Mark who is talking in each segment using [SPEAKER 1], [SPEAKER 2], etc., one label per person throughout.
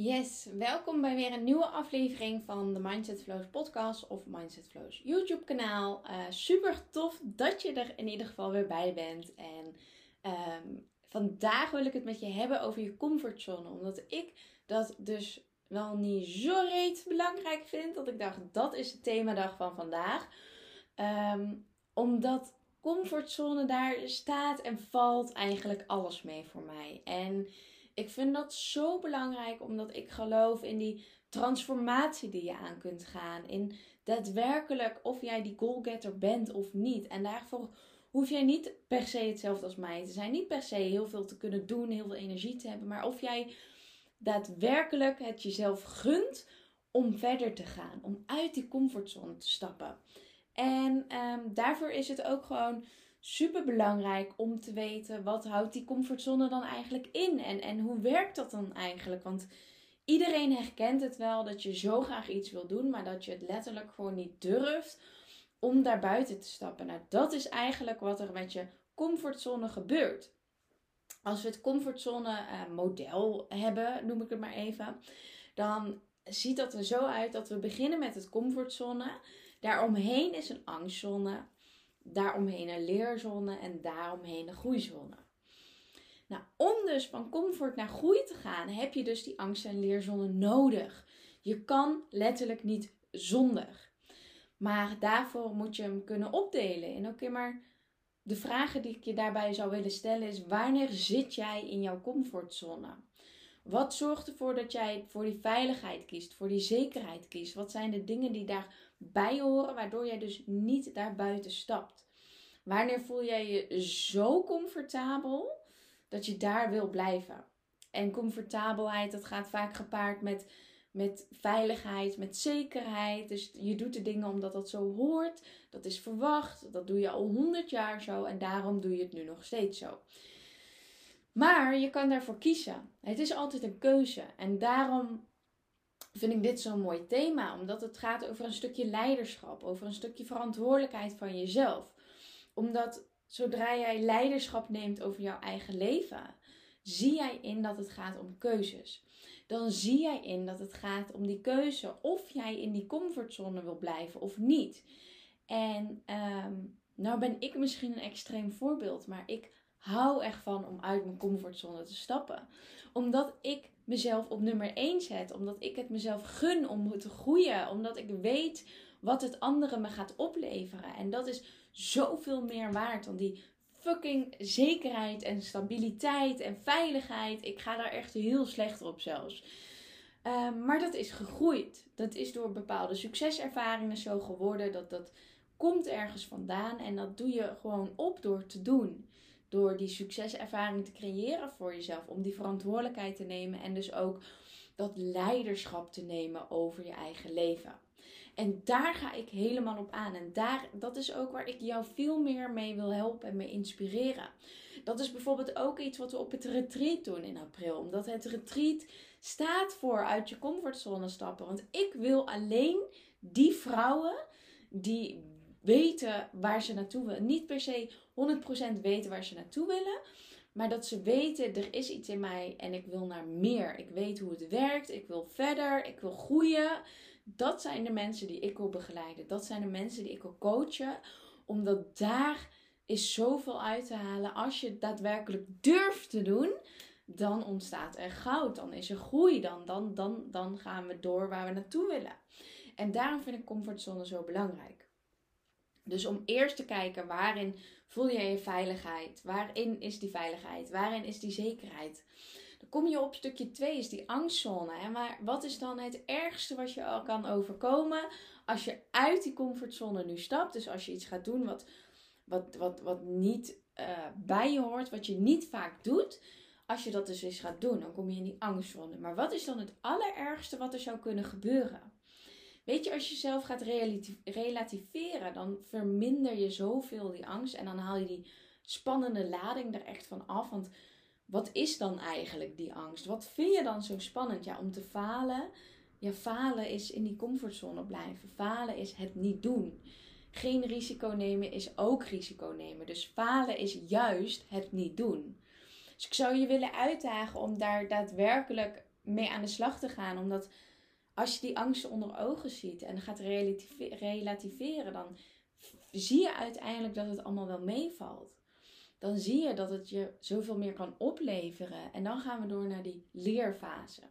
[SPEAKER 1] Yes, welkom bij weer een nieuwe aflevering van de Mindset Flows podcast of Mindset Flows YouTube kanaal. Uh, super tof dat je er in ieder geval weer bij bent. En um, vandaag wil ik het met je hebben over je comfortzone. Omdat ik dat dus wel niet zo reet belangrijk vind. Dat ik dacht, dat is de themadag van vandaag. Um, omdat comfortzone daar staat en valt eigenlijk alles mee voor mij. En ik vind dat zo belangrijk omdat ik geloof in die transformatie die je aan kunt gaan. In daadwerkelijk of jij die goalgetter bent of niet. En daarvoor hoef jij niet per se hetzelfde als mij te zijn. Niet per se heel veel te kunnen doen, heel veel energie te hebben. Maar of jij daadwerkelijk het jezelf gunt om verder te gaan. Om uit die comfortzone te stappen. En um, daarvoor is het ook gewoon super belangrijk om te weten wat houdt die comfortzone dan eigenlijk in en, en hoe werkt dat dan eigenlijk? Want iedereen herkent het wel dat je zo graag iets wil doen, maar dat je het letterlijk gewoon niet durft om daar buiten te stappen. Nou, dat is eigenlijk wat er met je comfortzone gebeurt. Als we het comfortzone uh, model hebben, noem ik het maar even, dan ziet dat er zo uit dat we beginnen met het comfortzone. Daaromheen is een angstzone daaromheen een leerzone en daaromheen een groeizone. Nou, om dus van comfort naar groei te gaan, heb je dus die angst- en leerzone nodig. Je kan letterlijk niet zonder. Maar daarvoor moet je hem kunnen opdelen. En oké, maar de vragen die ik je daarbij zou willen stellen is: wanneer zit jij in jouw comfortzone? Wat zorgt ervoor dat jij voor die veiligheid kiest, voor die zekerheid kiest? Wat zijn de dingen die daarbij horen, waardoor jij dus niet daar buiten stapt? Wanneer voel jij je zo comfortabel dat je daar wil blijven? En comfortabelheid, dat gaat vaak gepaard met, met veiligheid, met zekerheid. Dus je doet de dingen omdat dat zo hoort. Dat is verwacht. Dat doe je al honderd jaar zo. En daarom doe je het nu nog steeds zo. Maar je kan daarvoor kiezen. Het is altijd een keuze. En daarom vind ik dit zo'n mooi thema. Omdat het gaat over een stukje leiderschap. Over een stukje verantwoordelijkheid van jezelf. Omdat zodra jij leiderschap neemt over jouw eigen leven, zie jij in dat het gaat om keuzes. Dan zie jij in dat het gaat om die keuze of jij in die comfortzone wil blijven of niet. En um, nou ben ik misschien een extreem voorbeeld, maar ik hou echt van om uit mijn comfortzone te stappen. Omdat ik mezelf op nummer 1 zet. Omdat ik het mezelf gun om te groeien. Omdat ik weet wat het andere me gaat opleveren. En dat is zoveel meer waard dan die fucking zekerheid en stabiliteit en veiligheid. Ik ga daar echt heel slecht op zelfs. Ehm, maar dat is gegroeid. Dat is door bepaalde succeservaringen zo geworden. Dat, dat komt ergens vandaan. En dat doe je gewoon op door te doen door die succeservaring te creëren voor jezelf. Om die verantwoordelijkheid te nemen en dus ook dat leiderschap te nemen over je eigen leven. En daar ga ik helemaal op aan. En daar, dat is ook waar ik jou veel meer mee wil helpen en mee inspireren. Dat is bijvoorbeeld ook iets wat we op het retreat doen in april. Omdat het retreat staat voor uit je comfortzone stappen. Want ik wil alleen die vrouwen die weten waar ze naartoe willen. Niet per se 100% weten waar ze naartoe willen. Maar dat ze weten, er is iets in mij en ik wil naar meer. Ik weet hoe het werkt. Ik wil verder. Ik wil groeien. Dat zijn de mensen die ik wil begeleiden. Dat zijn de mensen die ik wil coachen. Omdat daar is zoveel uit te halen. Als je daadwerkelijk durft te doen, dan ontstaat er goud. Dan is er groei. Dan, dan, dan, dan gaan we door waar we naartoe willen. En daarom vind ik comfortzone zo belangrijk. Dus om eerst te kijken waarin voel je je veiligheid? Waarin is die veiligheid? Waarin is die zekerheid? Dan kom je op stukje 2, is die angstzone. Hè? Maar wat is dan het ergste wat je al kan overkomen als je uit die comfortzone nu stapt? Dus als je iets gaat doen wat, wat, wat, wat niet uh, bij je hoort, wat je niet vaak doet. Als je dat dus eens gaat doen, dan kom je in die angstzone. Maar wat is dan het allerergste wat er zou kunnen gebeuren? Weet je, als je zelf gaat relativeren, dan verminder je zoveel die angst en dan haal je die spannende lading er echt van af. Want wat is dan eigenlijk die angst? Wat vind je dan zo spannend? Ja, om te falen. Ja, falen is in die comfortzone blijven. Falen is het niet doen. Geen risico nemen is ook risico nemen. Dus falen is juist het niet doen. Dus ik zou je willen uitdagen om daar daadwerkelijk mee aan de slag te gaan. Omdat als je die angsten onder ogen ziet en gaat relativeren, dan zie je uiteindelijk dat het allemaal wel meevalt. Dan zie je dat het je zoveel meer kan opleveren. En dan gaan we door naar die leerfase.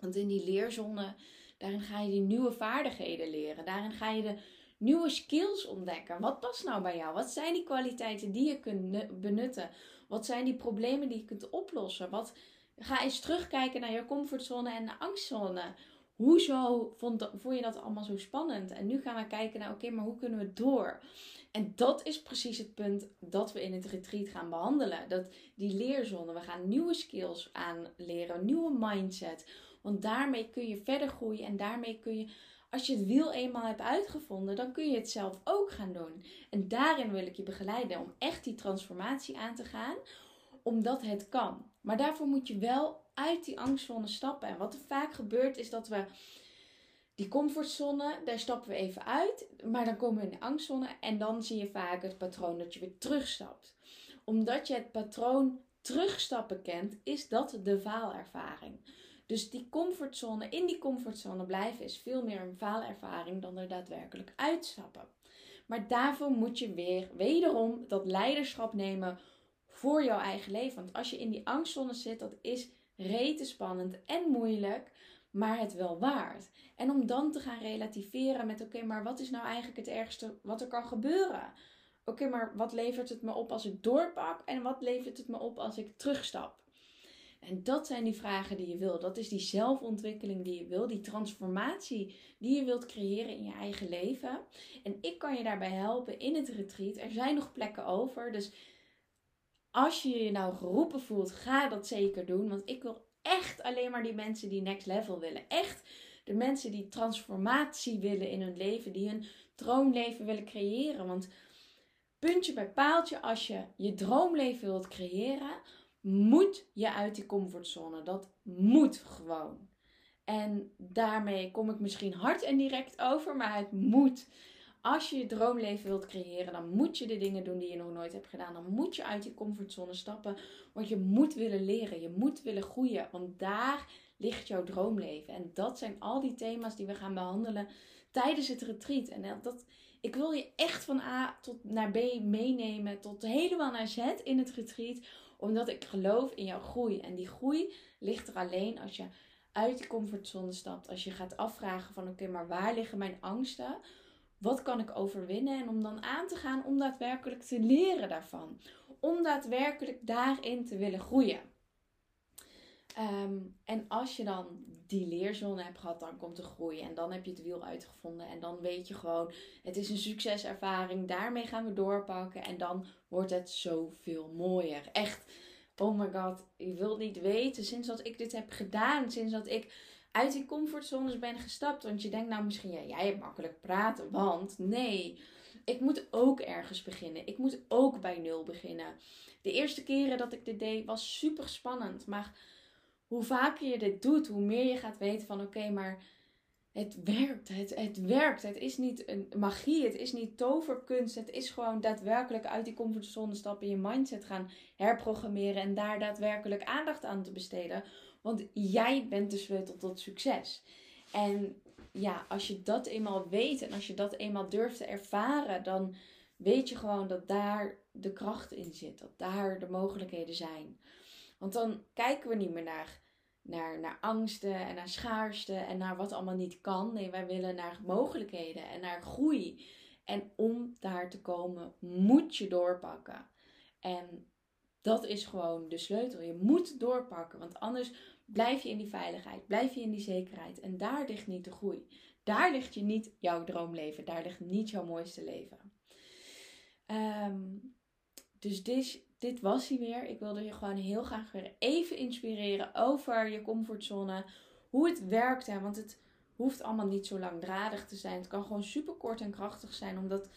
[SPEAKER 1] Want in die leerzone, daarin ga je die nieuwe vaardigheden leren. Daarin ga je de nieuwe skills ontdekken. Wat past nou bij jou? Wat zijn die kwaliteiten die je kunt benutten? Wat zijn die problemen die je kunt oplossen? Wat, ga eens terugkijken naar je comfortzone en de angstzone. Hoezo vond, je dat allemaal zo spannend? En nu gaan we kijken naar, oké, maar hoe kunnen we door? En dat is precies het punt dat we in het retreat gaan behandelen. Dat die leerzone, we gaan nieuwe skills aanleren, nieuwe mindset. Want daarmee kun je verder groeien en daarmee kun je als je het wiel eenmaal hebt uitgevonden, dan kun je het zelf ook gaan doen. En daarin wil ik je begeleiden om echt die transformatie aan te gaan, omdat het kan. Maar daarvoor moet je wel uit die angstzone stappen. En wat er vaak gebeurt is dat we die comfortzone, daar stappen we even uit, maar dan komen we in de angstzone en dan zie je vaak het patroon dat je weer terugstapt. Omdat je het patroon terugstappen kent, is dat de faalervaring. Dus die comfortzone, in die comfortzone blijven is veel meer een faalervaring dan er daadwerkelijk uitstappen. Maar daarvoor moet je weer wederom dat leiderschap nemen voor jouw eigen leven. Want als je in die angstzone zit, dat is rete spannend en moeilijk, maar het wel waard. En om dan te gaan relativeren met: oké, maar wat is nou eigenlijk het ergste wat er kan gebeuren? Oké, maar wat levert het me op als ik doorpak en wat levert het me op als ik terugstap? En dat zijn die vragen die je wil. Dat is die zelfontwikkeling die je wil, die transformatie die je wilt creëren in je eigen leven. En ik kan je daarbij helpen in het retreat. Er zijn nog plekken over, dus als je je nou geroepen voelt, ga dat zeker doen. Want ik wil echt alleen maar die mensen die next level willen. Echt de mensen die transformatie willen in hun leven, die hun droomleven willen creëren. Want puntje bij paaltje, als je je droomleven wilt creëren, moet je uit die comfortzone. Dat moet gewoon. En daarmee kom ik misschien hard en direct over, maar het moet. Als je je droomleven wilt creëren, dan moet je de dingen doen die je nog nooit hebt gedaan. Dan moet je uit die comfortzone stappen, want je moet willen leren, je moet willen groeien, want daar ligt jouw droomleven. En dat zijn al die thema's die we gaan behandelen tijdens het retreat. En dat, ik wil je echt van A tot naar B meenemen, tot helemaal naar Z in het retreat omdat ik geloof in jouw groei. En die groei ligt er alleen als je uit die comfortzone stapt. Als je gaat afvragen van oké, maar waar liggen mijn angsten? Wat kan ik overwinnen? En om dan aan te gaan om daadwerkelijk te leren daarvan. Om daadwerkelijk daarin te willen groeien. Ehm, en als je dan die leerzone hebt gehad, dan komt de groei. En dan heb je het wiel uitgevonden. En dan weet je gewoon, het is een succeservaring. Daarmee gaan we doorpakken. En dan wordt het zoveel mooier. Echt, oh my god. Je wilt niet weten, sinds dat ik dit heb gedaan, sinds dat ik uit die comfortzones ben gestapt. Want je denkt nou misschien, jij hebt makkelijk praten. Want nee, ik moet ook ergens beginnen. Ik moet ook bij nul beginnen. De eerste keren dat ik dit deed was super spannend. Maar hoe vaker je dit doet, hoe meer je gaat weten van oké, maar het werkt. Het, het werkt. Het is niet een magie. Het is niet toverkunst. Het is gewoon daadwerkelijk uit die comfortzone stappen, je mindset gaan herprogrammeren en daar daadwerkelijk aandacht aan te besteden. Want jij bent de sleutel tot succes. En ja, als je dat eenmaal weet en als je dat eenmaal durft te ervaren, dan weet je gewoon dat daar de kracht in zit. Dat daar de mogelijkheden zijn. Want dan kijken we niet meer naar, naar, naar angsten en naar schaarste en naar wat allemaal niet kan. Nee, wij willen naar mogelijkheden en naar groei. En om daar te komen, moet je doorpakken. En dat is gewoon de sleutel. Je moet doorpakken, want anders blijf je in die veiligheid, blijf je in die zekerheid. En daar ligt niet de groei. Daar ligt je niet jouw droomleven. Daar ligt niet jouw mooiste leven. Ehm, dus dit, dit was hij weer. Ik wilde je gewoon heel graag weer even inspireren over je comfortzone. Hoe het werkt. Hè? Want het hoeft allemaal niet zo langdradig te zijn. Het kan gewoon super kort en krachtig zijn. Omdat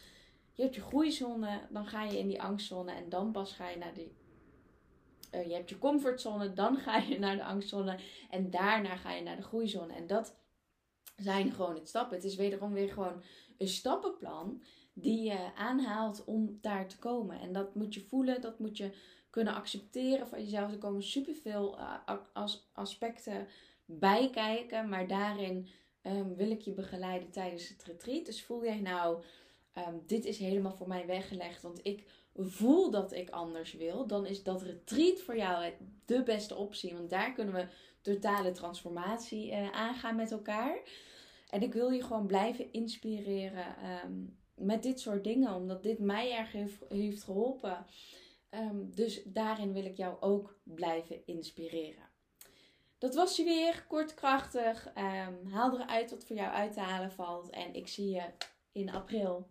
[SPEAKER 1] je hebt je groeizone. Dan ga je in die angstzone. En dan pas ga je naar die... Uh, je hebt je comfortzone. Dan ga je naar de angstzone. En daarna ga je naar de groeizone. En dat zijn gewoon het stappen. Het is wederom weer gewoon een stappenplan die je aanhaalt om daar te komen. En dat moet je voelen, dat moet je kunnen accepteren van jezelf. Er komen superveel uh, as aspecten bijkijken. Maar daarin ehm, wil ik je begeleiden tijdens het retreat. Dus voel jij nou, ehm, dit is helemaal voor mij weggelegd. Want ik voel dat ik anders wil. Dan is dat retreat voor jou de beste optie. Want daar kunnen we totale transformatie uh, aangaan met elkaar. En ik wil je gewoon blijven inspireren ehm, met dit soort dingen. Omdat dit mij erg heeft, heeft geholpen. dus daarin wil ik jou ook blijven inspireren. Dat was je weer, kort, krachtig. Haal eruit wat voor jou uit te halen valt. En ik zie je in april